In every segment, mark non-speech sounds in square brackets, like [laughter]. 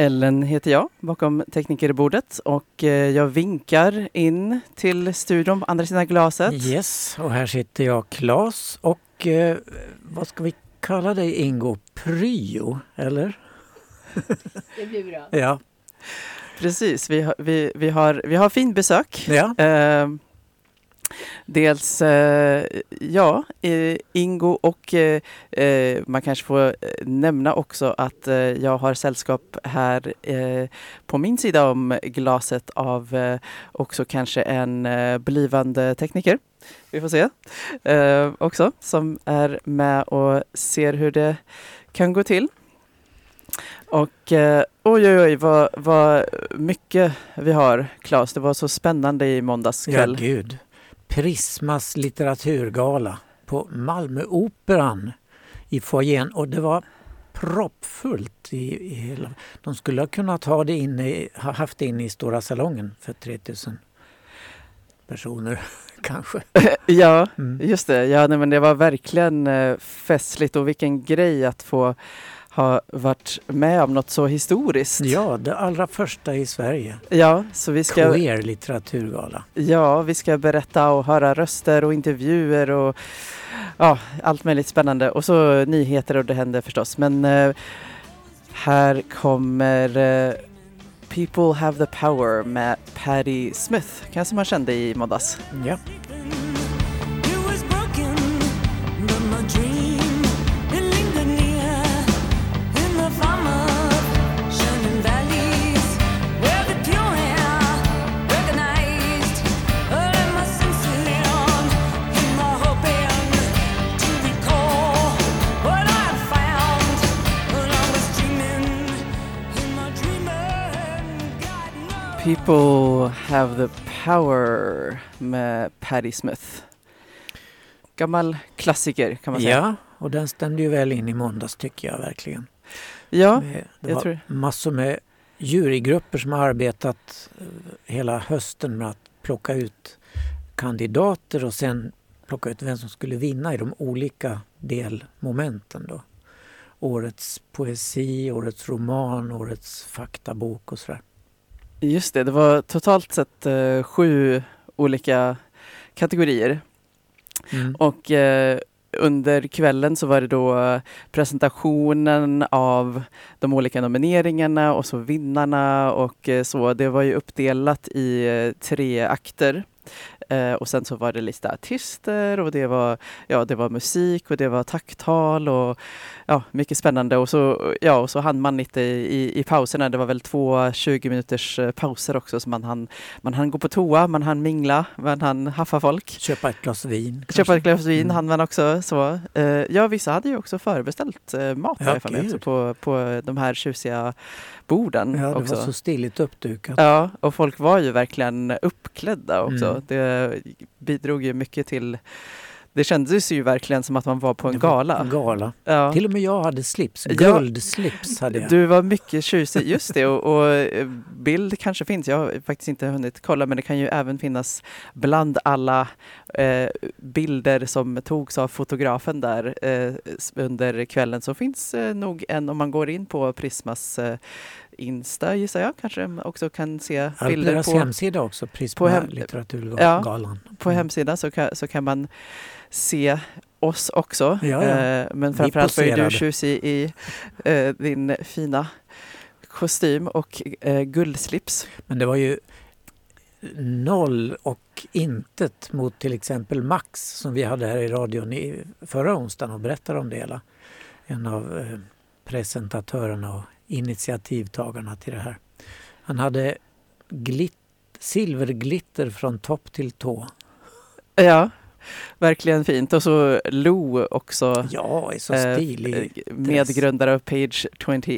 Ellen heter jag bakom teknikerbordet och eh, jag vinkar in till studion på andra sidan glaset. Yes, och här sitter jag Klas och eh, vad ska vi kalla dig Ingo? Pryo, eller? [laughs] Det blir bra. Ja. Precis, vi har, vi, vi har, vi har fin besök. ja. Eh, dels, eh, ja, eh, Ingo och eh, eh, man kanske får eh, nämna också att eh, jag har sällskap här eh, på min sida om glaset av eh, också kanske en eh, blivande tekniker. Vi får se. Eh, också som är med och ser hur det kan gå till. Och eh, oj, oj, oj, vad, vad mycket vi har, Claes. Det var så spännande i måndags Ja, kväll. gud. Prismas litteraturgala på Malmöoperan i foajén och det var proppfullt i, i hela... De skulle ha kunnat ha det inne, i- ha haft det inne i Stora salongen för 3000 personer [laughs] kanske. [laughs] Ja, Mm. just det. Ja, nej, men det var verkligen eh, festligt och vilken grej att få ha varit med om något så historiskt. Ja, det allra första i Sverige. Ja, så vi ska, Queer litteraturgala. ja, vi ska berätta och höra röster och intervjuer och ja, allt möjligt spännande. Och så nyheter och det händer förstås. Men eh, här kommer eh, People Have the Power med Patti Smith. Kanske man kände i måndags. Ja. People have the power med Patti Smith. Gammal klassiker kan man säga. ja, och den stämde ju väl in i måndags tycker jag verkligen. Ja, Med, det jag var tror- massor med jurygrupper som har arbetat eh, hela hösten med att plocka ut kandidater och sen plocka ut vem som skulle vinna i de olika delmomenten. Då. Årets poesi, årets roman, årets faktabok och sådär. Just det. Det var totalt sett eh, sju olika kategorier. Mm. Och eh, under kvällen så var det då presentationen av de olika nomineringarna och så vinnarna och eh, så. Det var ju uppdelat i eh, tre akter. Eh, och sen så var det lite artister och det var, ja, det var musik och det var tacktal och ja, mycket spännande. Och så, ja, och så hann man lite i, i pauserna. Det var väl två 20 minuters eh, pauser också så man hann, man hann gå på toa, man hann mingla, man hann haffa folk. Köpa ett glas vin. Köpa kanske. ett glas vin Mm. hann man också. Så. Eh, ja, vissa hade ju också förbeställt eh, mat Ja, för mig, på, på de här tjusiga borden. Ja, det också. var så stiligt uppdukat. Ja, och folk var ju verkligen uppklädda också. Mm. Det bidrog ju mycket till det kändes ju verkligen som att man var på en gala. En gala. Ja. Till och med jag hade slips. Guldslips hade jag. Du var mycket tjusig, just det. Och, och eh, bild kanske finns, jag har faktiskt inte hunnit kolla, men det kan ju även finnas bland alla eh, bilder som togs av fotografen där eh, under kvällen så finns eh, nog en, om man går in på Prismas eh, Insta gissar jag, kanske också kan se Ja, bilder deras på, hemsida också, Prisma på hem- litteraturgalan. på Mm. hemsidan så kan, så kan man se oss också. Ja, ja. Eh, men framförallt var ju du tjusig i eh, din fina kostym och eh, guldslips. Men det var ju noll och intet mot till exempel Max som vi hade här i radion i förra onsdagen och berättade om det hela. En av eh, presentatörerna och initiativtagarna till det här. Han hade glitt, silverglitter från topp till tå. Ja, verkligen fint. Och så Lo också. Ja, är så eh, stilig. eh, medgrundare av Page 28.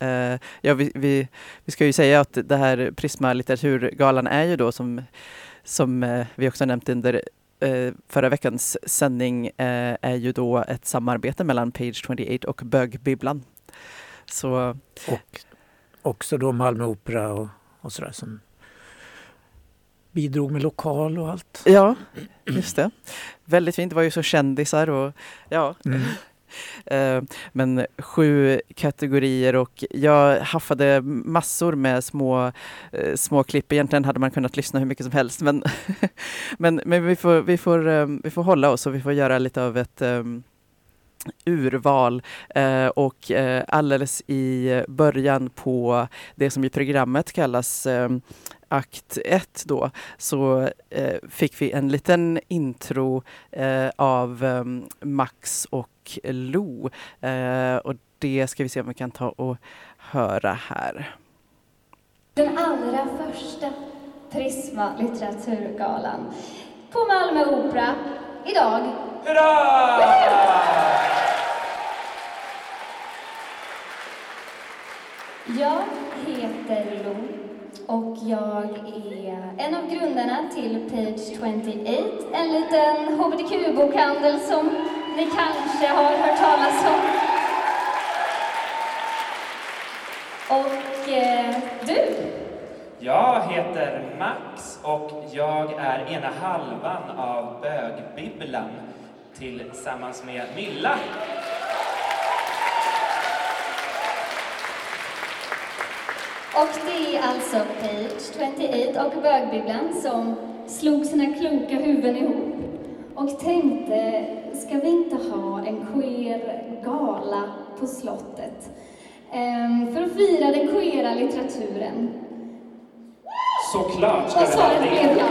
Eh, ja, vi, vi, vi ska ju säga att det här Prisma litteraturgalan är ju då som, som eh, vi också nämnt under eh, förra veckans sändning eh, är ju då ett samarbete mellan Page 28 och Bögbibblan. Så Och också då Malmö Opera och, och sådär som bidrog med lokal och allt. ja, just det. Väldigt fint. Det var ju så kändisar och ja. Mm. [laughs] Eh, Men sju kategorier och jag haffade massor med små, eh, små klipp. Egentligen hade man kunnat lyssna hur mycket som helst men, [laughs] men, men vi, får, vi, får, eh, vi får hålla oss och vi får göra lite av ett um, urval eh, och eh, alldeles i början på det som i programmet kallas eh, akt 1 då så eh, fick vi en liten intro eh, av eh, Max och Lo. Eh, och det ska vi se om vi kan ta och höra här. Den allra första Prisma litteraturgalan på Malmö Opera idag. Jag heter Lo och jag är en av grundarna till Page 28, en liten hbtq-bokhandel som ni kanske har hört talas om. Och eh, du, jag heter Max och jag är ena halvan av Bögbibblan tillsammans med Milla. Och det är alltså Page 28 och Bögbibblan som slog sina kloka huvuden ihop och tänkte, ska vi inte ha en queer gala på slottet? Ehm, för att fira den queera litteraturen. Såklart ska Och svaret blev ja.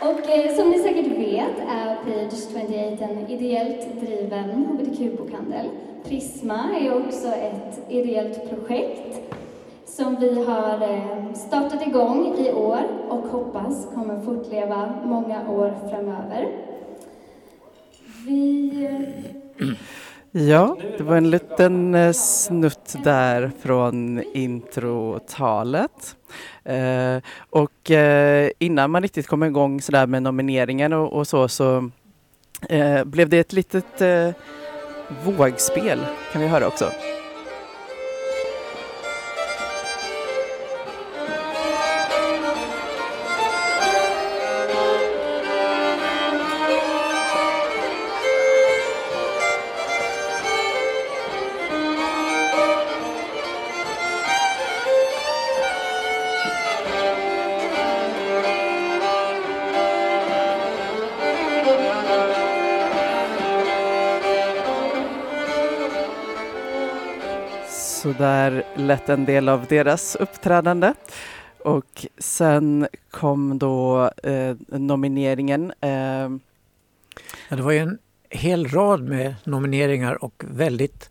Och eh, som ni säkert vet är Page 28 en ideellt driven hbtq-bokhandel. Prisma är också ett ideellt projekt som vi har eh, startat igång i år och hoppas kommer fortleva många år framöver. Vi... Ja, det var en liten eh, snutt där från introtalet. Eh, och eh, innan man riktigt kom igång sådär med nomineringen och, och så, så eh, blev det ett litet eh, vågspel kan vi höra också. Så där lät en del av deras uppträdande. Och sen kom då eh, nomineringen. Eh, Ja, det var ju en hel rad med nomineringar och väldigt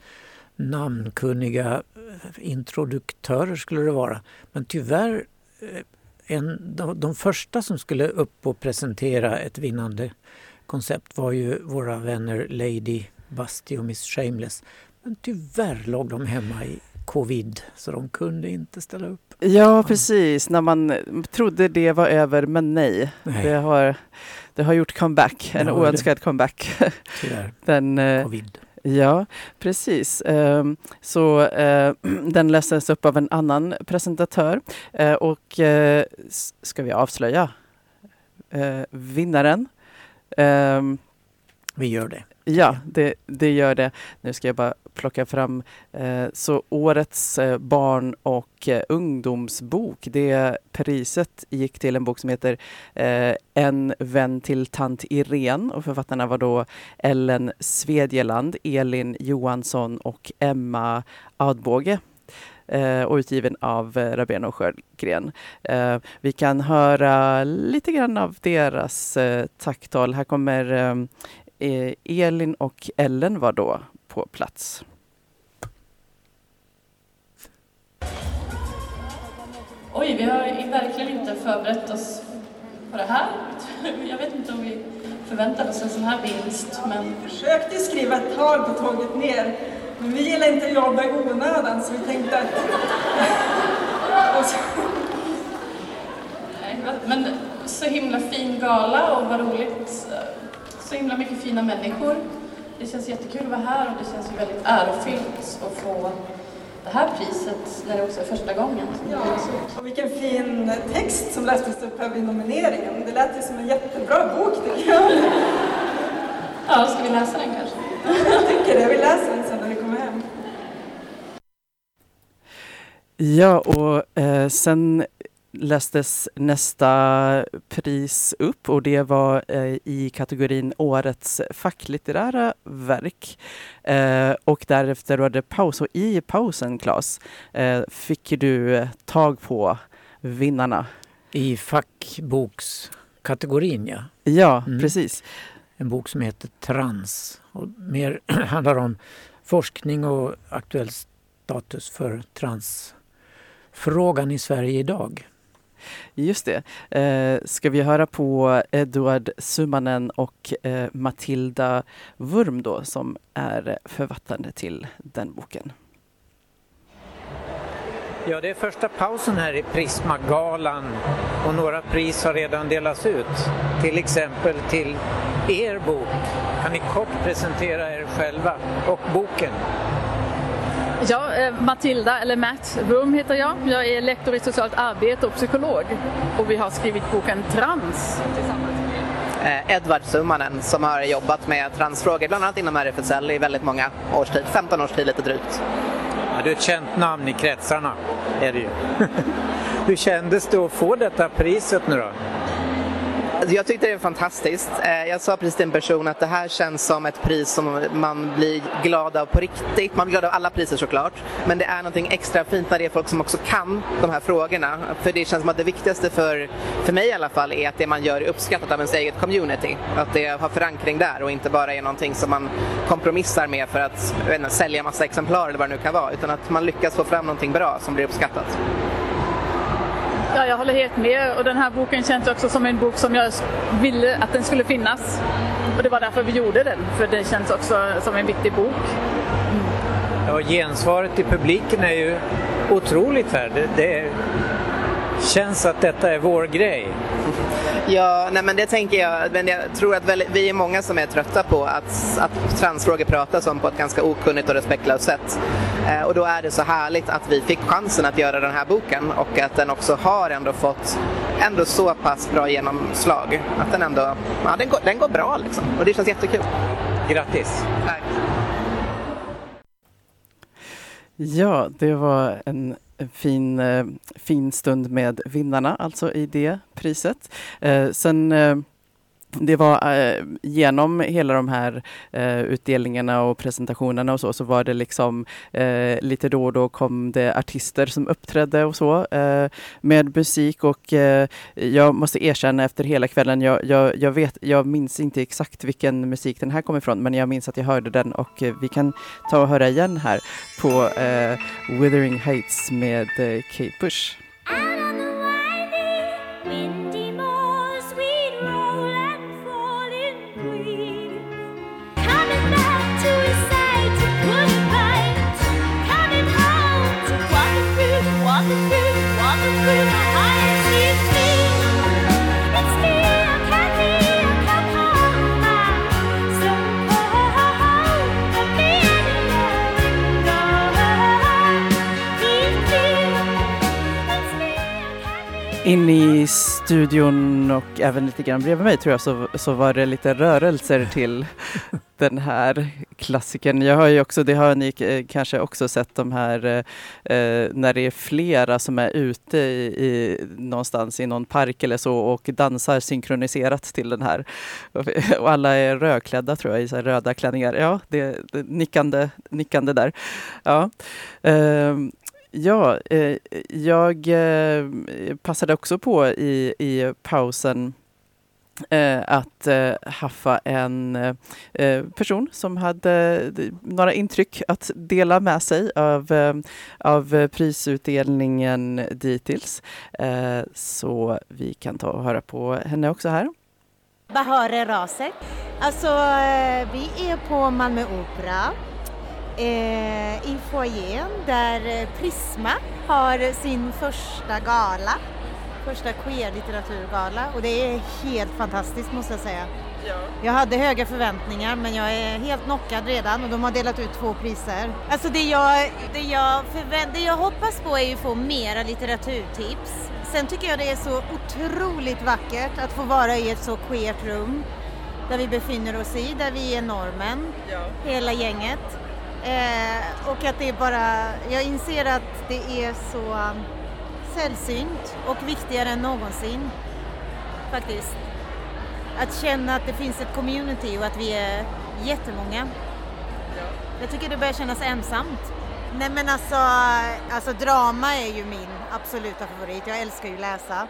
namnkunniga eh, introduktörer skulle det vara. Men tyvärr, eh, en, de, de första som skulle upp och presentera ett vinnande koncept var ju våra vänner Lady Busty och Miss Shameless. Men tyvärr låg de hemma i covid så de kunde inte ställa upp. ja, precis. När man trodde det var över, men nej. Nej. Det har, det har gjort comeback, en Ja, det- oönskad comeback. Tyvärr, [laughs] Den, eh, covid. Ja, precis. Ehm, Så eh, [clears throat] den lästes upp av en annan presentatör. Eh, Och ska vi avslöja vinnaren? Ehm, Vi gör det. Ja, det, det gör det. Nu ska jag bara plocka fram. Eh, så årets eh, barn och eh, ungdomsbok, det priset gick till en bok som heter eh, En vän till tant Irene och författarna var då Ellen Svedjeland, Elin Johansson och Emma Adbåge eh, och utgiven av eh, Rabén och Sjögren. Vi kan höra lite grann av deras tacktal. Här kommer eh, Elin och Ellen var då på plats. Oj, vi har verkligen inte förberett oss på det här. Jag vet inte om vi förväntade oss en sån här vinst, men försökte skriva ett tal på tåget ner, men vi gillar inte att jobba i onödan så vi tänkte att... [laughs] Och så, nej. Men så himla fin gala och vad roligt. Så himla mycket fina människor. Det känns jättekul att vara här och det känns ju väldigt ärofyllt att få det här priset när det också är första gången. Ja, och vilken fin text som lästes upp här vid nomineringen. Det lät ju som en jättebra bok tycker jag. Ja, ska vi läsa den kanske? Jag tycker det. Vi läser den sen när vi kommer hem. Ja, och eh, sen lästes nästa pris upp och det var eh, i kategorin Årets facklitterära verk. Eh, och därefter var det paus och i pausen, Claes, eh, fick du tag på vinnarna. I fackbokskategorin, ja. Ja, Mm. precis. En bok som heter Trans. Och mer [clears throat] handlar om forskning och aktuell status för transfrågan i Sverige idag. Just det. Eh, ska vi höra på Eduard Summanen och eh, Matilda Wurm då, som är författare till den boken. Ja, det är första pausen här i Prismagalan och några pris har redan delats ut. Till exempel till er bok. Kan ni kort presentera er själva och boken? Ja, eh, Matilda, eller Matt Wurm heter jag. Jag är lektor i socialt arbete och psykolog. Och vi har skrivit boken Trans tillsammans. eh, Edvard Summanen som har jobbat med transfrågor, bland annat inom RFSL i väldigt många års tid, 15 års tid lite drygt. Ja, du är ett känt namn i kretsarna, är det ju. [laughs] Hur kändes det att få detta priset nu då? Alltså, jag tyckte det var fantastiskt. Eh, jag sa precis till en person att det här känns som ett pris som man blir glad av på riktigt. Man blir glad av alla priser såklart. Men det är någonting extra fint när det är folk som också kan de här frågorna. För det känns som att det viktigaste för, för mig i alla fall är att det man gör är uppskattat av ens eget community. Att det har förankring där och inte bara är någonting som man kompromissar med för att inte, sälja massa exemplar eller vad det nu kan vara. Utan att man lyckas få fram någonting bra som blir uppskattat. Ja, jag håller helt med. Och den här boken känns också som en bok som jag ville att den skulle finnas. Och det var därför vi gjorde den. För den känns också som en viktig bok. Ja, gensvaret i publiken är ju otroligt här. Det, det känns att detta är vår grej. Ja, nej men det tänker jag. Men jag tror att väl, vi är många som är trötta på att, att transfrågor pratas om på ett ganska okunnigt och respektlöst sätt. Eh, och då är det så härligt att vi fick chansen att göra den här boken och att den också har ändå fått ändå så pass bra genomslag. Att den ändå, ja den går, den går bra liksom. Och det känns jättekul. Grattis! Tack. Ja, det var en fin, eh, fin stund med vinnarna, alltså i det priset. Eh, sen eh, det var eh, genom hela de här eh, utdelningarna och presentationerna och så, så var det liksom eh, lite då och då kom det artister som uppträdde och så eh, med musik och eh, jag måste erkänna efter hela kvällen, jag, jag, jag, vet, jag minns inte exakt vilken musik den här kom ifrån, men jag minns att jag hörde den och eh, vi kan ta och höra igen här på eh, Withering Heights med eh, Kate Bush. In i studion och även lite grann bredvid mig tror jag så, så var det lite rörelser till [laughs] den här klassikern. Jag har ju också, det har ni eh, kanske också sett de här eh, eh, när det är flera som är ute i, i någonstans i någon park eller så och dansar synkroniserat till den här. Och, [laughs] alla är rödklädda tror jag i röda klänningar. Ja, det, det nickande, nickande där. Ja. Ehm, Ja, eh, jag eh, passade också på i, i pausen eh, att eh, haffa en eh, eh person som hade eh, några intryck att dela med sig av, eh, av prisutdelningen dittills. Eh, så vi kan ta och höra på henne också här. Bahare Rasek. Alltså, eh, vi är på Malmö Opera i foajén där eh, Prisma har sin första gala. första queer-litteraturgala och det är helt fantastiskt måste jag säga. Jag hade höga förväntningar men jag är helt knockad redan och de har delat ut två priser. Alltså det jag, det jag, det jag hoppas på är ju att få mera litteraturtips. Sen tycker jag det är så otroligt vackert att få vara i ett så queert rum där vi befinner oss i, där vi är normen, hela gänget. Eh, och att det är bara, jag inser att det är så um, sällsynt och viktigare än någonsin faktiskt. Att känna att det finns ett community och att vi är jättemånga. Jag tycker det börjar kännas ensamt. Nej men alltså, alltså drama är ju min absoluta favorit. Jag älskar ju läsa.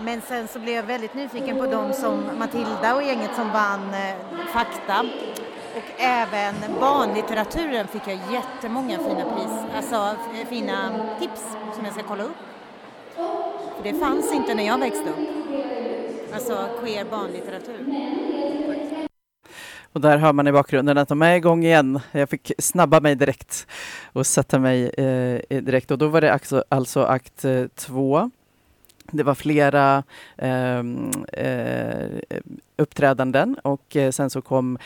Men sen så blev jag väldigt nyfiken på de som Matilda och gänget som vann eh, fakta. Och även barnlitteraturen fick jag jättemånga fina pris, alltså eh, fina tips som jag ska kolla upp. För det fanns inte när jag växte upp. Alltså queer barnlitteratur. Och där hör man i bakgrunden att de är igång igen. Jag fick snabba mig direkt och sätta mig eh, direkt. Och då var det alltså, alltså akt eh, två. Det var flera ehm, eh, uppträdanden och eh, sen så kom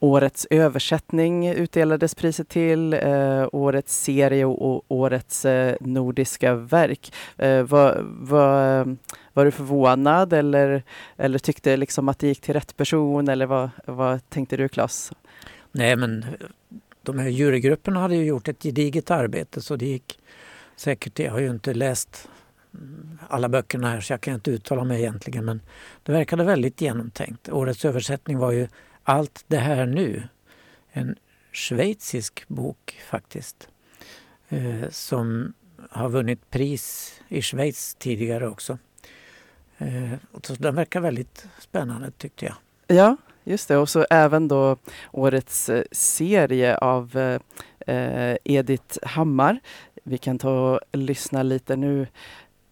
Årets översättning utdelades priset till, eh, årets serie och, årets eh, nordiska verk. Eh, var, var, var du förvånad eller, eller tyckte liksom att det gick till rätt person eller vad, vad tänkte du Claes? Nej men de här jurygrupperna hade ju gjort ett gediget arbete så det gick säkert, jag har ju inte läst alla böckerna här så jag kan inte uttala mig egentligen men det verkade väldigt genomtänkt. Årets översättning var ju allt det här nu. En schweizisk bok faktiskt. Eh, som har vunnit pris i Schweiz tidigare också. Eh, så den verkar väldigt spännande tyckte jag. Ja, just det. Och så även då årets eh, serie av eh, eh, Edith Hammar. Vi kan ta och lyssna lite nu.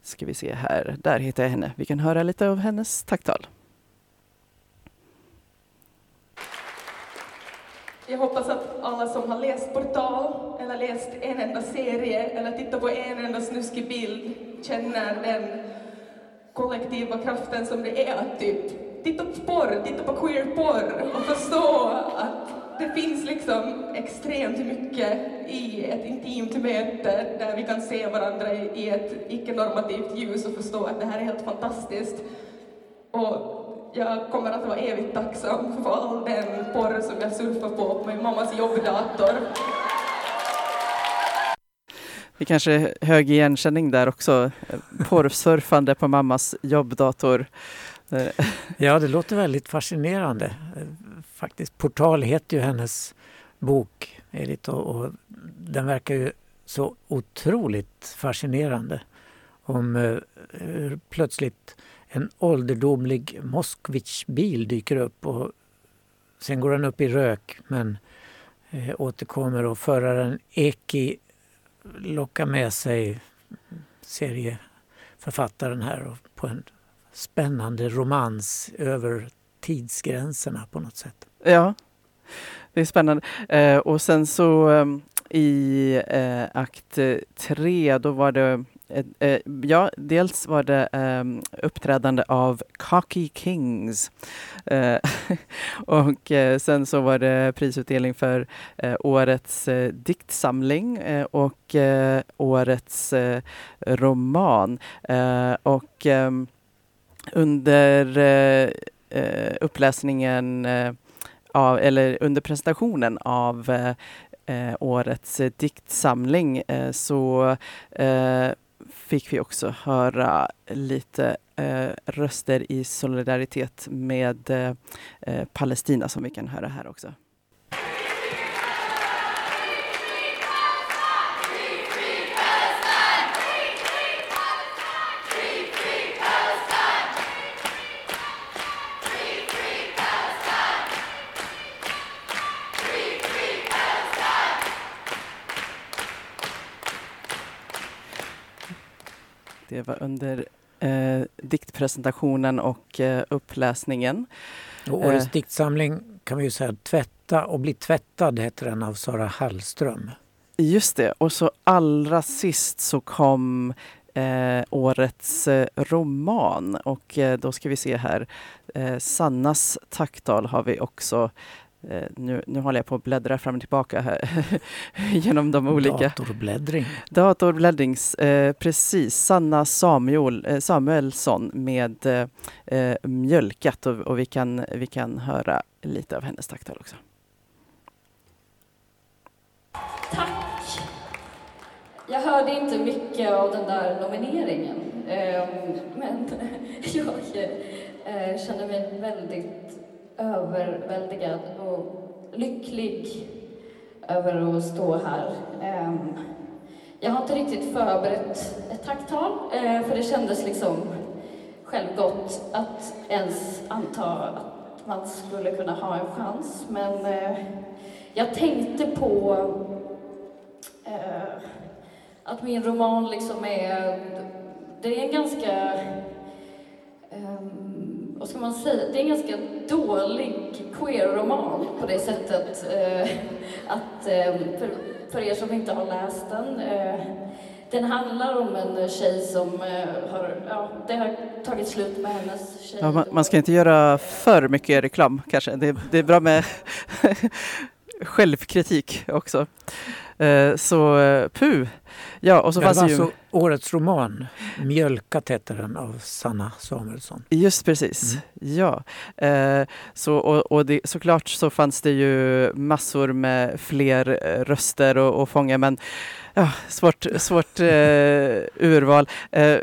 Ska vi se här. Där hittar jag henne. Vi kan höra lite av hennes tacktal. Jag hoppas att alla som har läst Portal eller läst en enda serie eller tittat på en enda snuskig bild känner den kollektiva kraften som det är att typ titta på porr, titta på queer-porr och förstå att det finns liksom extremt mycket i ett intimt möte där vi kan se varandra i i ett icke-normativt ljus och förstå att det här är helt fantastiskt. Och jag kommer att vara evigt tacksam för all den porr som jag surfar på på min mammas jobbdator. Det kanske är hög igenkänning där också. Porrsurfande på mammas jobbdator. Ja, det låter väldigt fascinerande. Faktiskt, Portal heter ju hennes bok, Edith, och, och den verkar ju så otroligt fascinerande. Om eh, plötsligt en ålderdomlig Moskvitch-bil dyker upp och sen går den upp i rök men eh, återkommer och föraren Eki lockar med sig serieförfattaren här och på en spännande romans över tidsgränserna på något sätt. Ja, det är spännande. Eh, och sen så eh, i eh, akt tre, då var det Eh, ja, dels var det eh, uppträdande av Cocky Kings. Eh, [laughs] och eh, sen så var det prisutdelning för eh, årets eh, diktsamling eh, och eh, årets eh, roman. Eh, och ehm, under eh, eh uppläsningen eh, av, eller under presentationen av eh, eh årets eh, diktsamling eh, så eh, fick vi också höra lite eh, röster i solidaritet med eh, eh Palestina som vi kan höra här också. Det var under eh, diktpresentationen och eh, uppläsningen. Och årets Eh. diktsamling kan vi ju säga Tvätta och bli tvättad heter den av Sara Hallström. Just det, och så allra sist så kom eh, årets eh, roman. Och eh, då ska vi se här. Eh, Sannas tacktal har vi också. Eh, nu, nu håller jag på att bläddra fram och tillbaka här [laughs] genom de olika. Datorbläddring. Datorbläddrings, eh, precis. Sanna Samuel, eh, Samuelsson med eh, eh, Mjölkat och, och vi, kan, vi kan höra lite av hennes tacktal också. Tack! Jag hörde inte mycket av den där nomineringen, eh, men [laughs] jag eh, känner mig väldigt överväldigad och lycklig över att stå här. Ehm, jag har inte riktigt förberett ett tacktal, eh, för det kändes liksom självgott att ens anta att man skulle kunna ha en chans. Men eh, jag tänkte på eh, att min roman liksom är... Det är en ganska... Ehm, vad ska man säga? Det är en ganska dålig queer-roman på det sättet eh, att, eh, för, för er som inte har läst den, eh, den handlar om en tjej som eh, har, ja, det har tagit slut med hennes tjej. Ja, man, man ska inte göra för mycket reklam kanske. Det, det är bra med [laughs] självkritik också. Eh, så eh. Ja, och så det fanns var ju... alltså årets roman, Mjölkat heter den av Sanna Samuelsson. Just precis, ja. Eh, så, och, och det, såklart så fanns det ju massor med fler eh, röster och, och fånga men ja, svårt, svårt eh, urval. Eh,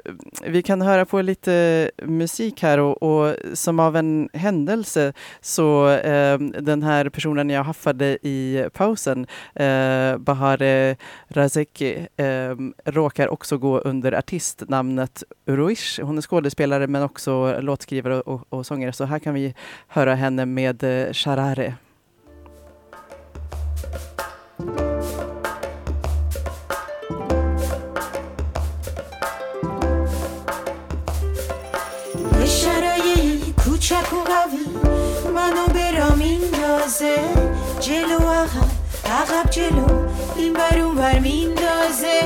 vi kan höra på lite musik här och, och som av en händelse så eh, den här personen jag haffade i pausen, eh, Bahare Razeki, eh, råkar också gå under artistnamnet Uruish. Hon är skådespelare men också låtskrivare och, och sångare. Så här kan vi höra henne med eh, Sharare. میندازه. جلو عقب عقب جلو. این بر اون بر میندازه.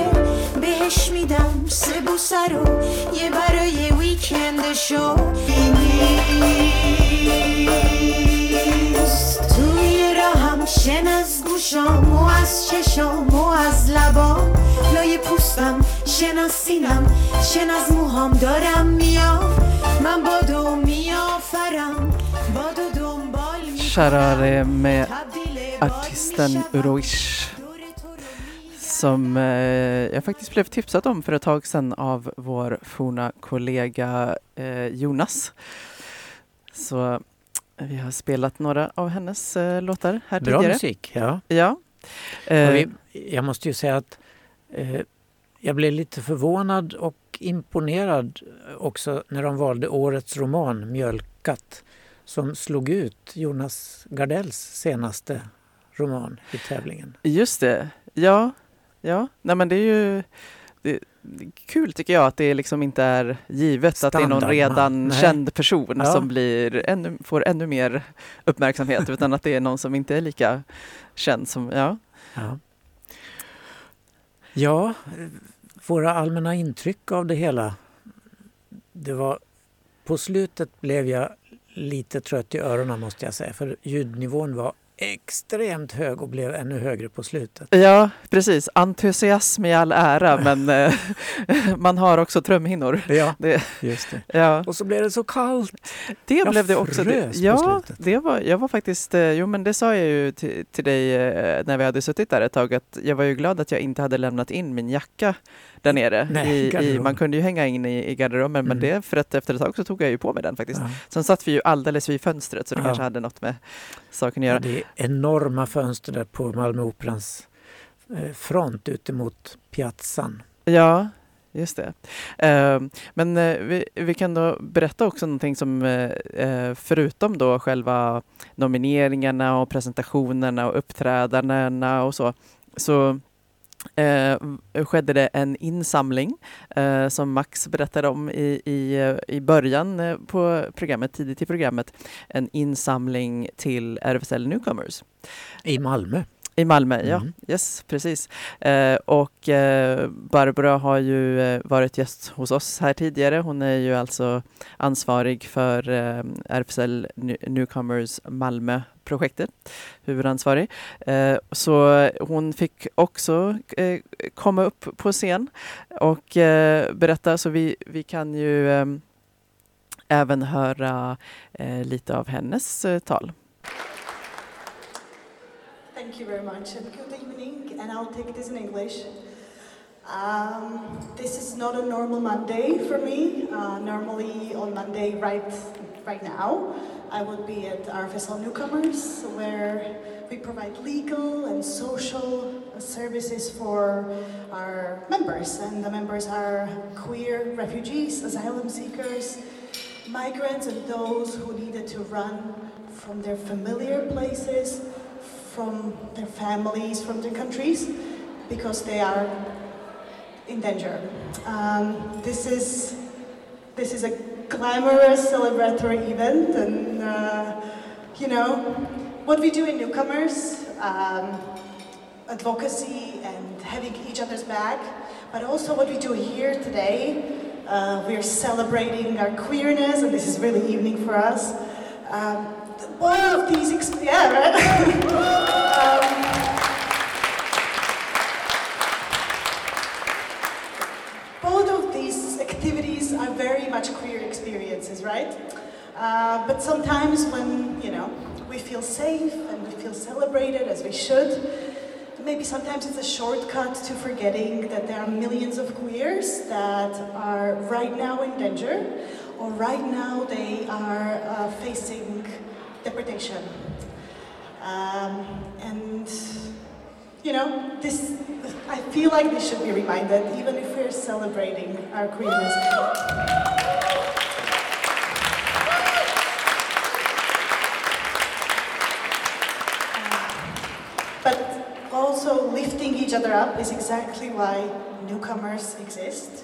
بهش میدم سه بوسه رو. یه برای ویکند شو. توی راهم شن از گوشام و از چشام و از لبام. لای پوستم شن از سینم شن از موهام دارم میام. من بادو میافرم بادو Sharare med artisten Uruish. Som eh, jag faktiskt blev tipsad om för ett tag sedan av vår forna kollega eh, Jonas. Så vi har spelat några av hennes eh, låtar här Bra tidigare. musik, ja. Ja. Eh, vi, jag måste ju säga att eh, jag blev lite förvånad och imponerad också när de valde årets roman Mjölkat som slog ut Jonas Gardells senaste roman i tävlingen. Just det, ja. ja. Nej, men det är ju det, det är kul tycker jag att det liksom inte är givet att det är någon redan Nej. känd person Ja. som blir ännu, får ännu mer uppmärksamhet utan att det är någon som inte är lika känd som, ja. Ja. Ja, våra allmänna intryck av det hela. Det var, på slutet blev jag lite trött i öronen måste jag säga för ljudnivån var extremt hög och blev ännu högre på slutet. Ja, precis. Entusiasm i all ära, [laughs] men eh, [laughs] man har också trumhinnor. Ja, [laughs] det, just det. Ja. Och så blev det så kallt. Det Jag blev det också. Frös på ja, slutet. det var, jag var faktiskt, eh, jo men det sa jag ju till, till dig eh, när vi hade suttit där ett tag att jag var ju glad att jag inte hade lämnat in min jacka där nere. Nej, I, i, man kunde ju hänga in i, i garderoben men Mm. det för att efter ett tag så tog jag ju på mig den faktiskt. Ja. Sen satt vi ju alldeles vid fönstret så det Ja. kanske hade något med saken att Ja, göra. det är enorma fönster där på Malmö Operans eh, front ute mot piazzan. Ja, just det. Eh, men eh, vi, vi kan då berätta också någonting som eh, förutom då själva nomineringarna och presentationerna och uppträdandena och så, så eh, skedde det en insamling eh, som Max berättade om i, i, i början eh, på programmet, tidigt i programmet. En insamling till RFSL Newcomers. I Malmö. I Malmö, ja. Mm. Yes, precis. Eh, och eh, Barbara har ju eh, varit gäst hos oss här tidigare. Hon är ju alltså ansvarig för eh, RFSL New- Newcomers Malmö-projektet, huvudansvarig. Eh, så hon fick också eh, komma upp på scen och berätta, så vi, vi kan ju även höra lite av hennes tal. Thank you very much good evening and I'll take this in English. Um, this is not a normal Monday for me. Uh, normally on Monday right, right now I would be at RFSL Newcomers where we provide legal and social services for our members and the members are queer refugees, asylum seekers, migrants and those who needed to run from their familiar places from their families, from their countries, because they are in danger. Um, this is this is a glamorous celebratory event, and uh, you know what we do in newcomers, um, advocacy and having each other's back, but also what we do here today. Uh, we are celebrating our queerness, and this is really evening for us. Um, one of these, ex- yeah, right. [laughs] um, both of these activities are very much queer experiences, right? Uh, but sometimes when you know we feel safe and we feel celebrated as we should, maybe sometimes it's a shortcut to forgetting that there are millions of queers that are right now in danger, or right now they are uh, facing deportation. Um, and you know, this I feel like this should be reminded, even if we're celebrating our queerness. But also lifting each other up is exactly why newcomers exist.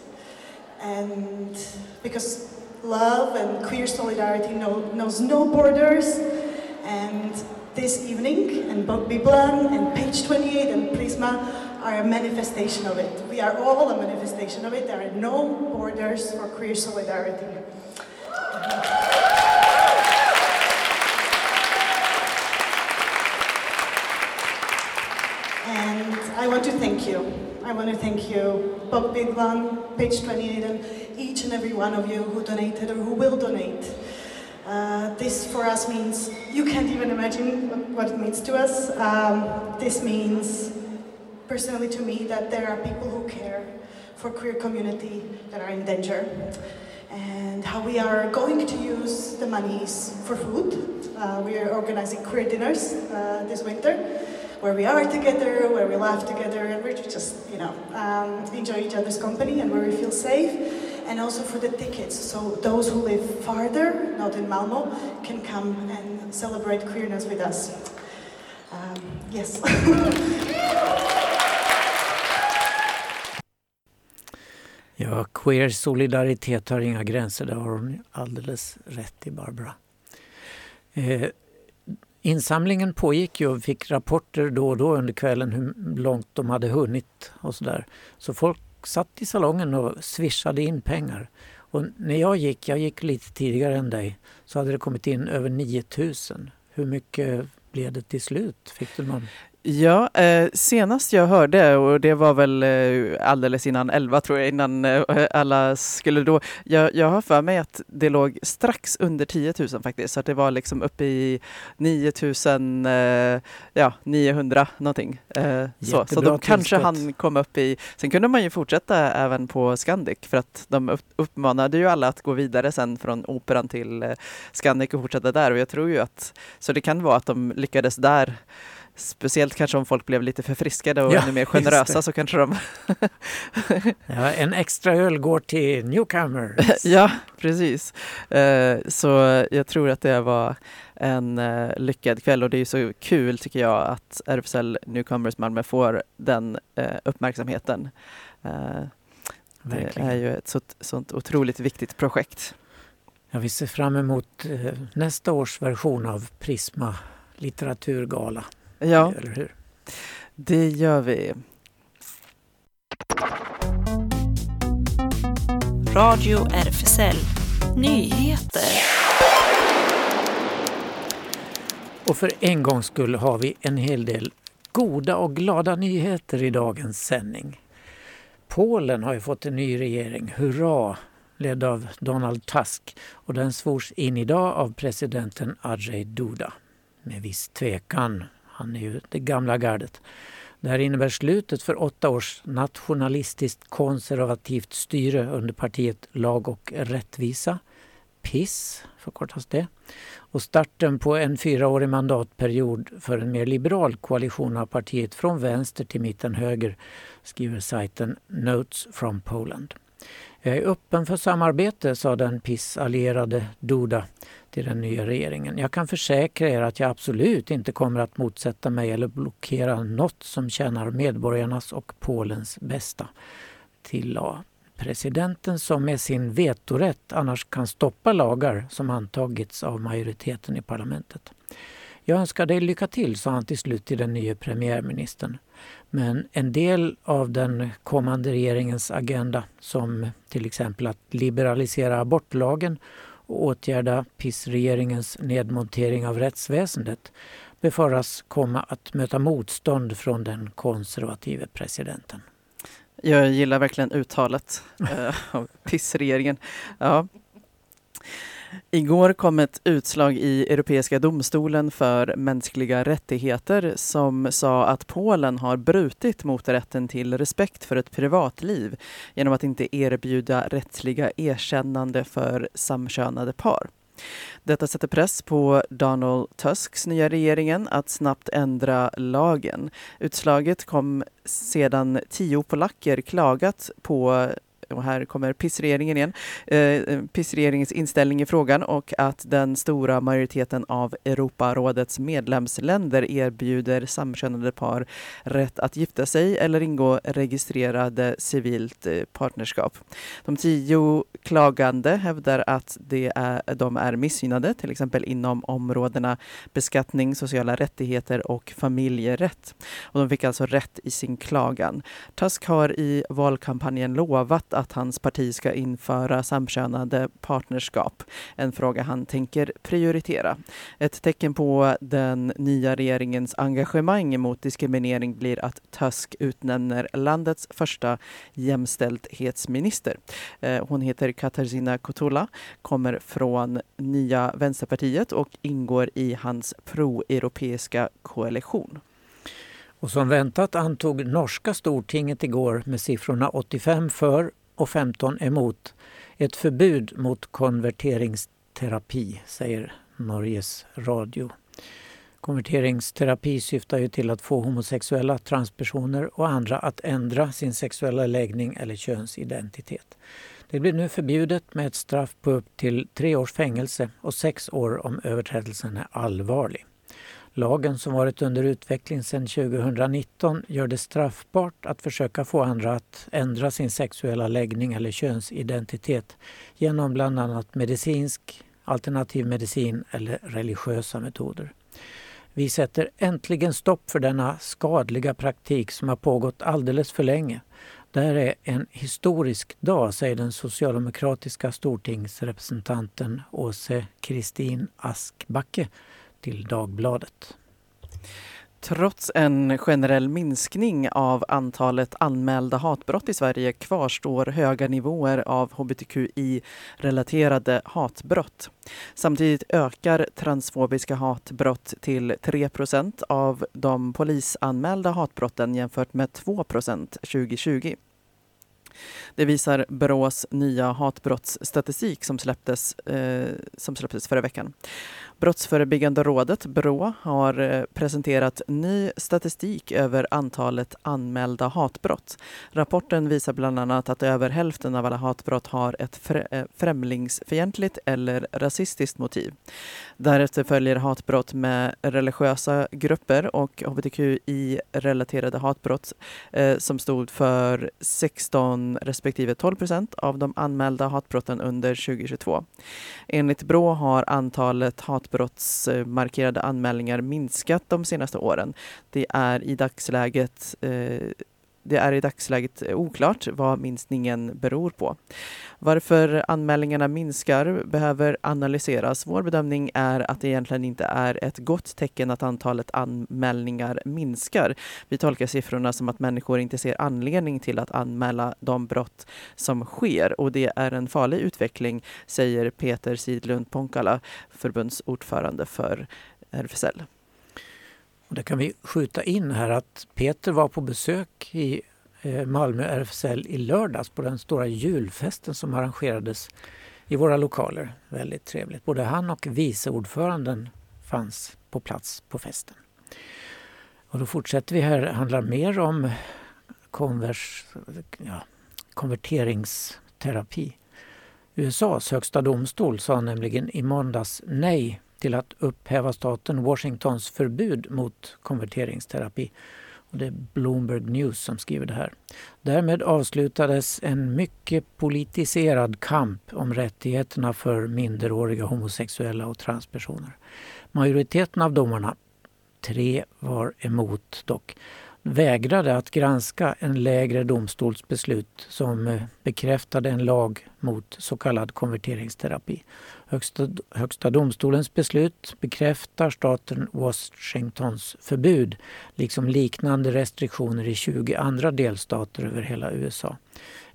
And because love and queer solidarity know, knows no borders. And this evening, and both Biblan and Page 28 and Prisma are a manifestation of it. We are all a manifestation of it. There are no borders for queer solidarity. And I want to thank you. I want to thank you, Bob Biglan, Page 28, and each and every one of you who donated or who will donate. Uh, this for us means you can't even imagine what, it means to us. Um, this means, personally to me, that there are people who care for queer community that are in danger, and how we are going to use the monies for food. Uh, we are organizing queer dinners uh, this winter, where we are together, where we laugh together, and we just, you know, um, enjoy each other's company and where we feel safe. And also for the tickets, so those who live farther, not in Malmo, can come and celebrate queerness with us. Um, yes. [laughs] Ja, queer solidaritet har inga gränser, det har hon alldeles rätt i, Barbara. Eh, insamlingen pågick ju och fick rapporter då och då under kvällen hur långt de hade hunnit och sådär. Så folk satt i salongen och swishade in pengar. Och när jag gick, jag gick lite tidigare än dig, så hade det kommit in över 9000. Hur mycket blev det till slut? Fick du någon? Ja, eh, senast jag hörde, och det var väl eh, alldeles innan 11 tror jag, innan eh, alla skulle då. Jag, jag har för mig att det låg strax under 10 000 faktiskt, så att det var liksom uppe i 9 000, eh, ja 900 någonting. Eh, så så de kanske han kom upp i, sen kunde man ju fortsätta även på Scandic för att de upp, uppmanade ju alla att gå vidare sen från operan till eh, Scandic och fortsätta där och jag tror ju att, så det kan vara att de lyckades där Speciellt kanske om folk blev lite förfriskade och Ja, ännu mer generösa så kanske de... [laughs] Ja, en extra öl går till newcomers. [laughs] ja, precis. Eh, Så jag tror att det var en eh, lyckad kväll och det är så kul tycker jag att RFSL Newcomers Malmö får den eh, uppmärksamheten. Eh, Det Verkligen. är ju ett sånt, sånt otroligt viktigt projekt. Ja, vi ser fram emot nästa års version av Prisma litteraturgala. Ja. Eller hur? Det gör vi. Radio RFSL Nyheter. Och för en gångs skull har vi en hel del goda och glada nyheter i dagens sändning. Polen har ju fått en ny regering, hurra, ledd av Donald Tusk och den svors in idag av presidenten Andrzej Duda. Med viss tvekan, han är ju det gamla gardet. Det här innebär slutet för åtta års nationalistiskt konservativt styre under partiet Lag och rättvisa, PIS förkortas det, och starten på en fyraårig mandatperiod för en mer liberal koalition av partiet från vänster till mitten höger, skriver sajten Notes from Poland. Jag är öppen för samarbete, sa den PIS-allierade Duda till den nya regeringen. Jag kan försäkra er att jag absolut inte kommer att motsätta mig eller blockera något som tjänar medborgarnas och Polens bästa, tillade presidenten som med sin vetorätt annars kan stoppa lagar som antagits av majoriteten i parlamentet. Jag önskar dig lycka till, sa han till slut till den nya premiärministern. Men en del av den kommande regeringens agenda, som till exempel att liberalisera abortlagen och åtgärda PIS-regeringens nedmontering av rättsväsendet, befaras komma att möta motstånd från den konservative presidenten. Jag gillar verkligen uttalet eh, av pissregeringen. Ja. Igår kom ett utslag i Europeiska domstolen för mänskliga rättigheter som sa att Polen har brutit mot rätten till respekt för ett privatliv genom att inte erbjuda rättsliga erkännande för samkönade par. Detta sätter press på Donald Tusks nya regeringen att snabbt ändra lagen. Utslaget kom sedan tio polacker klagat på och här kommer pissregeringen igen, eh, eh pissregeringens inställning i frågan och att den stora majoriteten av Europarådets medlemsländer erbjuder samkönade par rätt att gifta sig eller ingå registrerade civilt eh, partnerskap. De tio klagande hävdar att det är, de är missgynnade, till exempel inom områdena beskattning, sociala rättigheter och familjerätt. Och de fick alltså rätt i sin klagan. Tusk har i valkampanjen lovat att att hans parti ska införa samkönade partnerskap. En fråga han tänker prioritera. Ett tecken på den nya regeringens engagemang mot diskriminering blir att Tusk utnämner landets första jämställdhetsminister. Eh, hon heter Katarzyna Kotula, kommer från Nya Vänsterpartiet och ingår i hans pro-europeiska koalition. Och som väntat antog norska stortinget igår med siffrorna 85 för och 15 emot ett förbud mot konverteringsterapi, säger Norges Radio. Konverteringsterapi syftar ju till att få homosexuella, transpersoner och andra att ändra sin sexuella läggning eller könsidentitet. Det blir nu förbjudet med ett straff på upp till tre års fängelse och sex år om överträdelsen är allvarlig. Lagen som varit under utveckling sedan 2019 gör det straffbart att försöka få andra att ändra sin sexuella läggning eller könsidentitet genom bland annat medicinsk, alternativ medicin eller religiösa metoder. Vi sätter äntligen stopp för denna skadliga praktik som har pågått alldeles för länge. Det här är en historisk dag, säger den socialdemokratiska stortingsrepresentanten Åse Kristin Askbacke till Dagbladet. Trots en generell minskning av antalet anmälda hatbrott i Sverige kvarstår höga nivåer av hbtqi-relaterade hatbrott. Samtidigt ökar transfobiska hatbrott till 3% av de polisanmälda hatbrotten jämfört med 2% 2020. Det visar Brås nya hatbrottsstatistik som släpptes, eh, som släpptes förra veckan. Brottsförebyggande rådet, Brå, har eh, presenterat ny statistik över antalet anmälda hatbrott. Rapporten visar bland annat att över hälften av alla hatbrott har ett eh, främlingsfientligt eller rasistiskt motiv. Därefter följer hatbrott med religiösa grupper och hbtqi-relaterade hatbrott eh, som stod för 16 13 respektive 12 procent av de anmälda hatbrotten under 2022. Enligt Brå har antalet hatbrottsmarkerade anmälningar minskat de senaste åren. Det är i dagsläget eh, det är i dagsläget eh, oklart vad minskningen beror på. Varför anmälningarna minskar behöver analyseras. Vår bedömning är att det egentligen inte är ett gott tecken att antalet anmälningar minskar. Vi tolkar siffrorna som att människor inte ser anledning till att anmäla de brott som sker och det är en farlig utveckling, säger Peter Sidlund Ponkala, förbundsordförande för RFSL. Och det kan vi skjuta in här att Peter var på besök i eh, Malmö RFSL i lördags på den stora julfesten som arrangerades i våra lokaler. Väldigt trevligt. Både han och vice ordföranden fanns på plats på festen. Och då fortsätter vi här. Det handlar mer om konvers, ja, konverteringsterapi. USAs högsta domstol sa nämligen i måndags nej till att upphäva staten Washingtons förbud mot konverteringsterapi. Och det är Bloomberg News som skriver det här. Därmed avslutades en mycket politiserad kamp om rättigheterna för minderåriga homosexuella och transpersoner. Majoriteten av domarna, tre var emot dock, vägrade att granska en lägre domstols beslut som eh, bekräftade en lag mot så kallad konverteringsterapi. Högsta, högsta domstolens beslut bekräftar staten Washingtons förbud liksom liknande restriktioner i 20 andra delstater över hela USA.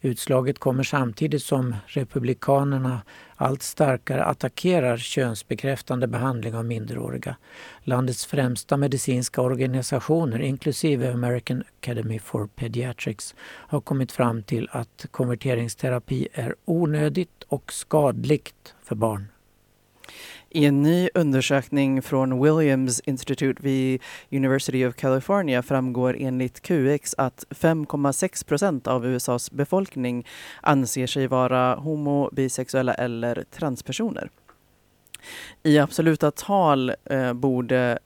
Utslaget kommer samtidigt som Republikanerna allt starkare attackerar könsbekräftande behandling av minderåriga. Landets främsta medicinska organisationer, inklusive American Academy for Pediatrics, har kommit fram till att konverteringsterapi är onödigt och skadligt för barn. I en ny undersökning från Williams Institute vid University of California framgår enligt QX att 5,6 procent av USAs befolkning anser sig vara homo, bisexuella eller transpersoner. I absoluta tal eh, borde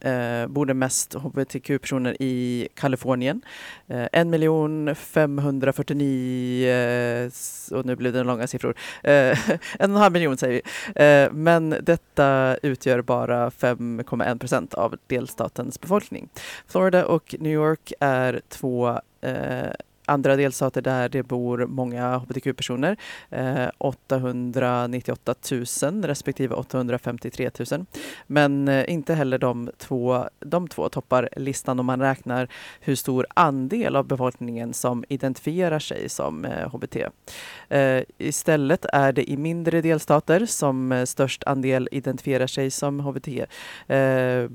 eh, bor det mest hbtq-personer i Kalifornien. Eh, 1 549, eh, och nu blev det långa siffror, eh, [laughs] en och en halv miljon säger vi. Eh, men detta utgör bara 5,1 procent av delstatens befolkning. Florida och New York är två eh, andra delstater där det bor många hbtq-personer. Eh, 898 000 respektive 853 000. Men eh, inte heller de två, de två toppar listan om man räknar hur stor andel av befolkningen som identifierar sig som eh, hbt. Eh, istället är det i mindre delstater som eh, störst andel identifierar sig som hbt. Eh,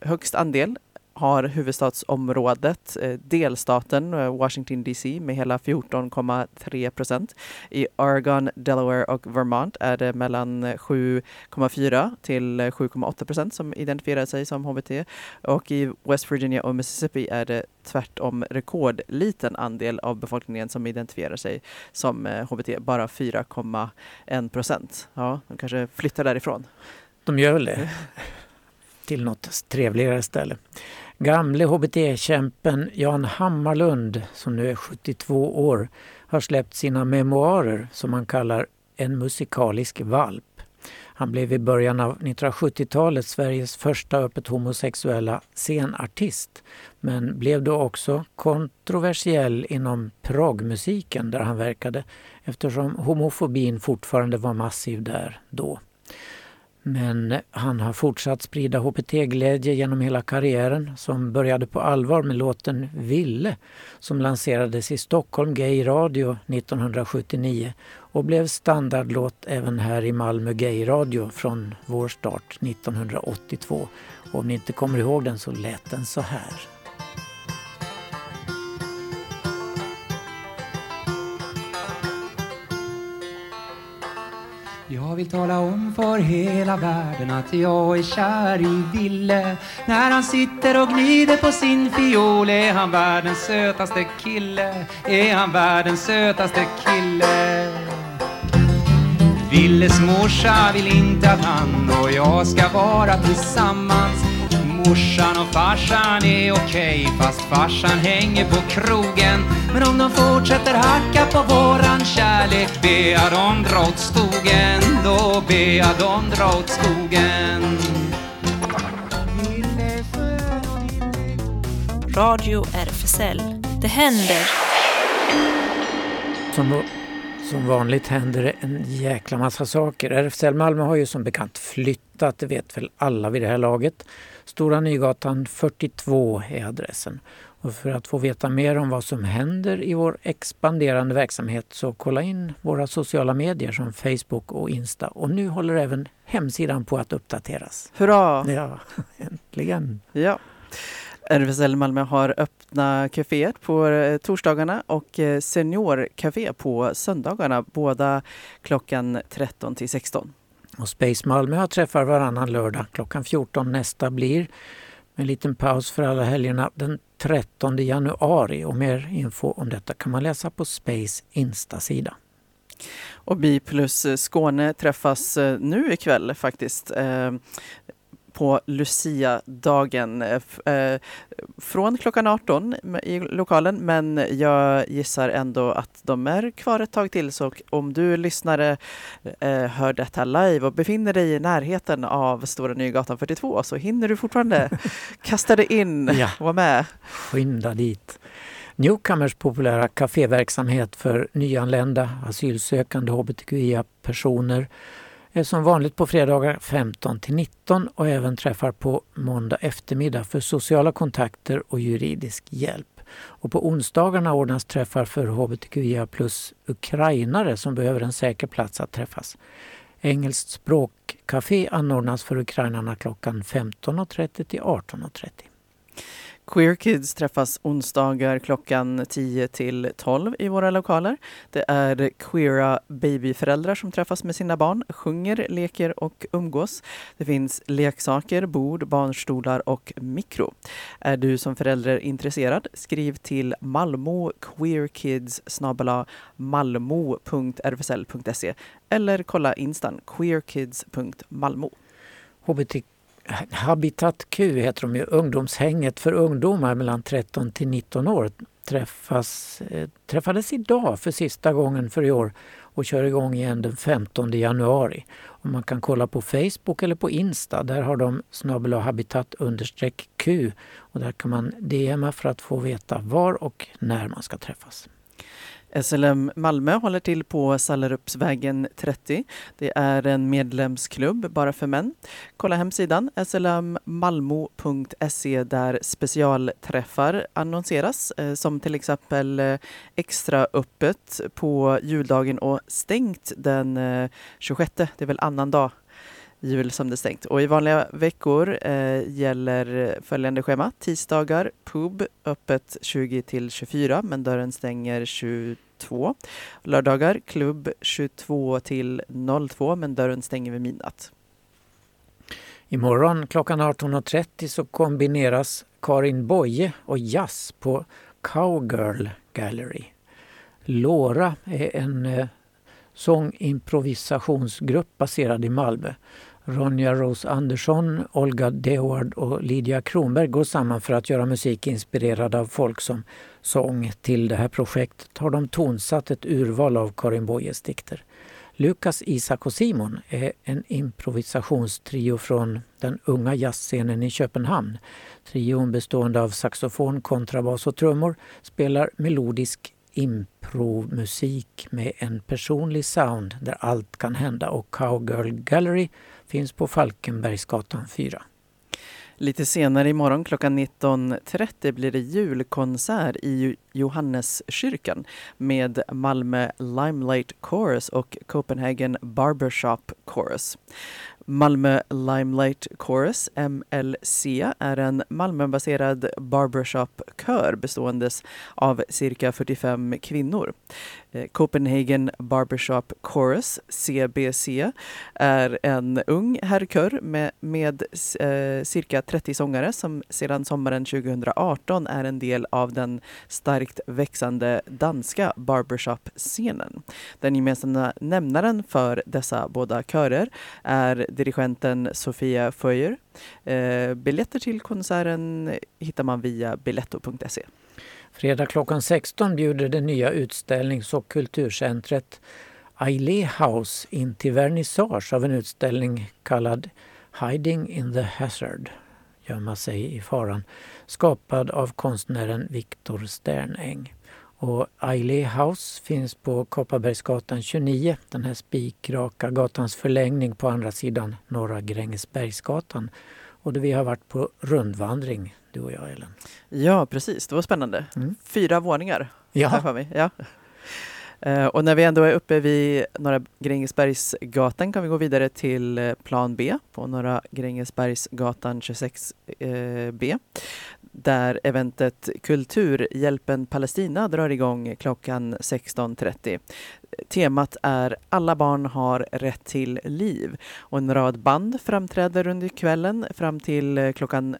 högst andel har huvudstadsområdet, eh, delstaten eh, Washington DC med hela 14,3 procent. I Oregon, Delaware och Vermont är det mellan 7,4 till 7,8 procent som identifierar sig som HBT. Och i West Virginia och Mississippi är det tvärtom rekordliten andel av befolkningen som identifierar sig som eh, HBT, bara 4,1 procent. Ja, de kanske flyttar därifrån. De gör väl det. Till något trevligare ställe. Gamle hbt-kämpen Jan Hammarlund, som nu är 72 år, har släppt sina memoarer som han kallar En musikalisk valp. Han blev i början av 1970-talet Sveriges första öppet homosexuella scenartist men blev då också kontroversiell inom progmusiken där han verkade eftersom homofobin fortfarande var massiv där då. Men han har fortsatt sprida hbt-glädje genom hela karriären som började på allvar med låten Ville som lanserades i Stockholm Gay Radio 1979 och blev standardlåt även här i Malmö Gay Radio från vår start 1982. Och om ni inte kommer ihåg den så lät den så här. Jag vill tala om för hela världen att jag är kär i Ville. När han sitter och gnider på sin fiol Är han världens sötaste kille. Är han världens sötaste kille? Villes morsa vill inte att han och jag ska vara tillsammans morsan och farsan är okej fast farsan hänger på krogen. Men om de fortsätter hacka på våran kärlek ber jag dem dra åt skogen, då ber jag dem dra åt skogen. Radio RFSL. Det händer. Som, som vanligt händer det en jäkla massa saker. RFSL Malmö har ju som bekant flyttat, det vet väl alla vid det här laget. Stora Nygatan 42 är adressen. Och för att få veta mer om vad som händer i vår expanderande verksamhet så kolla in våra sociala medier som Facebook och Insta. Och nu håller även hemsidan på att uppdateras. Hurra! Ja, [laughs] äntligen! Ja. RFSL Malmö har öppna kaféer på eh, torsdagarna och eh, seniorkafé på söndagarna, båda klockan 13 till 16. Och Space Malmö har träffar varannan lördag. Klockan 14 nästa blir med en liten paus för alla helgerna den 13 januari. Och mer info om detta kan man läsa på Space Insta-sida. Och Bi plus Skåne träffas eh, nu ikväll faktiskt. Eh, på Lucia-dagen eh, eh, från klockan 18 i lokalen. Men jag gissar ändå att de är kvar ett tag till. Så om du lyssnare eh, hör detta live och befinner dig i närheten av Stora Nygatan 42 så hinner du fortfarande [laughs] kasta dig in Ja. och vara med. Skynda dit! Newcomers populära kaféverksamhet för nyanlända, asylsökande hbtqia-personer Eh, som vanligt på fredagar 15 till 19 och även träffar på måndag eftermiddag för sociala kontakter och juridisk hjälp. Och på onsdagarna ordnas träffar för hbtqia plus ukrainare som behöver en säker plats att träffas. Engelskt språkcafé anordnas för ukrainarna klockan 15.30 till 18.30. Queer Kids träffas onsdagar klockan 10 till 12 i våra lokaler. Det är queera babyföräldrar som träffas med sina barn, sjunger, leker och umgås. Det finns leksaker, bord, barnstolar och mikro. Är du som förälder intresserad, skriv till Malmo queerkids malmo.rfsl.se eller kolla instan queerkids.malmo. HBT Habitat Q heter de ju, ungdomshänget för ungdomar mellan 13 till 19 år träffas, eh, träffades idag för sista gången för i år och kör igång igen den 15 januari. Och man kan kolla på Facebook eller på Insta, där har de snabel habitat understreck Q och där kan man DMa för att få veta var och när man ska träffas. SLM Malmö håller till på Sallerupsvägen 30. Det är en medlemsklubb bara för män. Kolla hemsidan slmmalmo.se där specialträffar annonseras eh, som till exempel eh, extra öppet på juldagen och stängt den eh, 26. Det är väl annan dag jul som det är stängt. Och i vanliga veckor eh, gäller följande schema. Tisdagar pub öppet 20 till 24 men dörren stänger 22. Lördagar klubb 22 till 02 men dörren stänger vid midnatt. Imorgon klockan 18.30 så kombineras Karin Boye och jazz på Cowgirl Gallery. Lora är en eh, sångimprovisationsgrupp baserad i Malmö. Ronja Rose Andersson, Olga Deward och Lydia Kronberg går samman för att göra musik inspirerad av folk som sång. Till det här projektet har de tonsatt ett urval av Karin Boyes dikter. Lukas, Isak och Simon är en improvisationstrio från den unga jazzscenen i Köpenhamn. Trion bestående av saxofon, kontrabas och trummor spelar melodisk impromusik med en personlig sound där allt kan hända och Cowgirl Gallery finns på Falkenbergsgatan 4. Lite senare imorgon klockan 19.30 blir det julkonsert i Johanneskyrkan med Malmö Limelight Chorus och Copenhagen Barbershop Chorus. Malmö Limelight Chorus, MLC, är en Malmöbaserad barbershop-kör beståendes av cirka 45 kvinnor. Eh, Copenhagen Barbershop Chorus, CBC, är en ung herrkör med, med eh, cirka 30 sångare som sedan sommaren 2018 är en del av den starkt växande danska barbershop-scenen. Den gemensamma nämnaren för dessa båda körer är dirigenten Sofia Föjer. Eh, biljetter till konserten hittar man via biletto.se. Fredag klockan 16 bjuder det nya utställnings och kulturcentret Ailé House in till vernissage av en utställning kallad Hiding in the Hazard, gömma sig i faran, skapad av konstnären Viktor Sternäng. Och Ailé House finns på Kopparbergsgatan 29, den här spikraka gatans förlängning på andra sidan Norra Grängesbergsgatan. Och där vi har varit på rundvandring, du och jag Ellen. Ja, precis. Det var spännande. Fyra våningar. Ja. för mig. ja. Eh, Och när vi ändå är uppe vid Norra Grängesbergsgatan kan vi gå vidare till eh, plan B på Norra Grängesbergsgatan 26B. Där eventet Kulturhjälpen Palestina drar igång klockan 16.30. Temat är Alla barn har rätt till liv och en rad band framträder under kvällen fram till klockan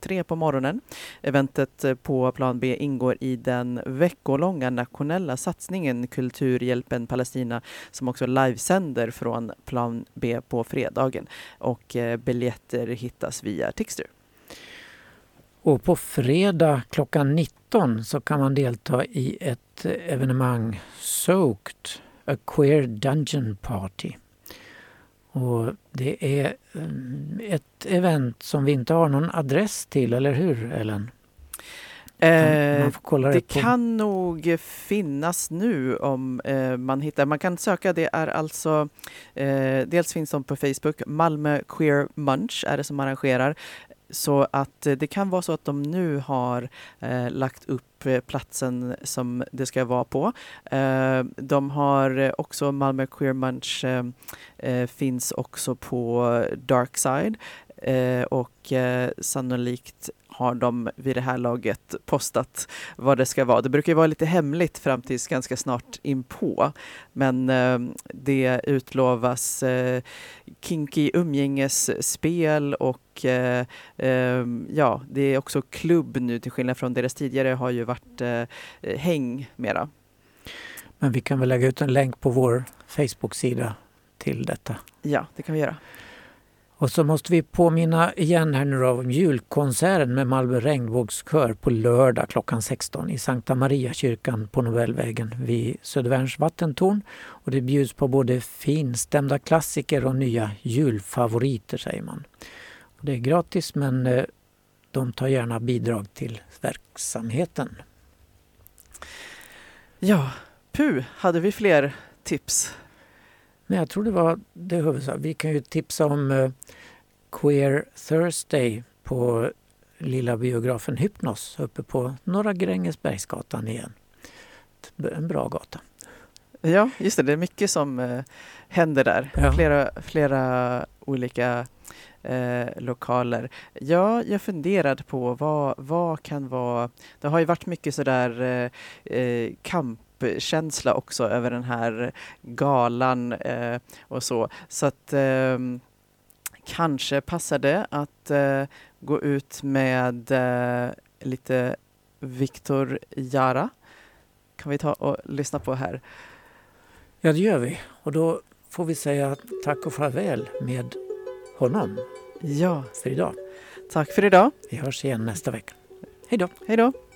03 på morgonen. Eventet på plan B ingår i den veckolånga nationella satsningen Kulturhjälpen Palestina som också livesänder från plan B på fredagen och eh, biljetter hittas via Tixter. Och på fredag klockan 19 så kan man delta i ett evenemang Soaked, A Queer Dungeon Party. Och det är mm, ett event som vi inte har någon adress till, eller hur Ellen? Eh, man får kolla det det kan nog finnas nu om eh, man hittar. Man kan söka. Det är alltså eh, dels finns de på Facebook. Malmö Queer Munch är det som arrangerar. Så att eh, det kan vara så att de nu har eh, lagt upp eh, platsen som det ska vara på. Eh, de har eh, också Malmö Queer Munch eh, finns också på Darkside eh, och eh, sannolikt har de vid det här laget postat vad det ska vara. Det brukar vara lite hemligt fram tills ganska snart inpå. Men eh, det utlovas eh, kinky umgängesspel och eh, eh, ja, det är också klubb nu till skillnad från deras tidigare har ju varit häng mera. Men vi kan väl lägga ut en länk på vår Facebook-sida till detta. Ja, det kan vi göra. Och så måste vi påminna igen här nu då om julkonserten med Malmö regnbågskör på lördag klockan 16 i Sankta Maria kyrkan på Nobelvägen vid Södervärns vattentorn. Och det bjuds på både finstämda klassiker och nya julfavoriter säger man. Och det är gratis men eh, de tar gärna bidrag till verksamheten. Ja, Pu, hade vi fler tips? Men jag tror det var det huvudsakliga. Vi kan ju tipsa om eh, Queer Thursday på lilla biografen Hypnos uppe på Norra Grängesbergsgatan igen. En bra gata. Ja, just det. Det är mycket som eh, händer där. Ja. Flera, flera olika eh, lokaler. Ja, jag funderade på vad, vad kan vara... Det har ju varit mycket sådär eh, eh, kampkänsla också över den här galan eh, och så. Så att ehm, kanske det att eh, gå ut med eh, lite Viktor Jara. Kan vi ta och lyssna på här? Ja, det gör vi. Och då får vi säga tack och farväl med honom. Ja. För idag. Tack för idag. Vi hörs igen nästa vecka. Hej då. Hej då.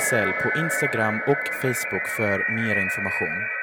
Kolla på Instagram och Facebook för mer information.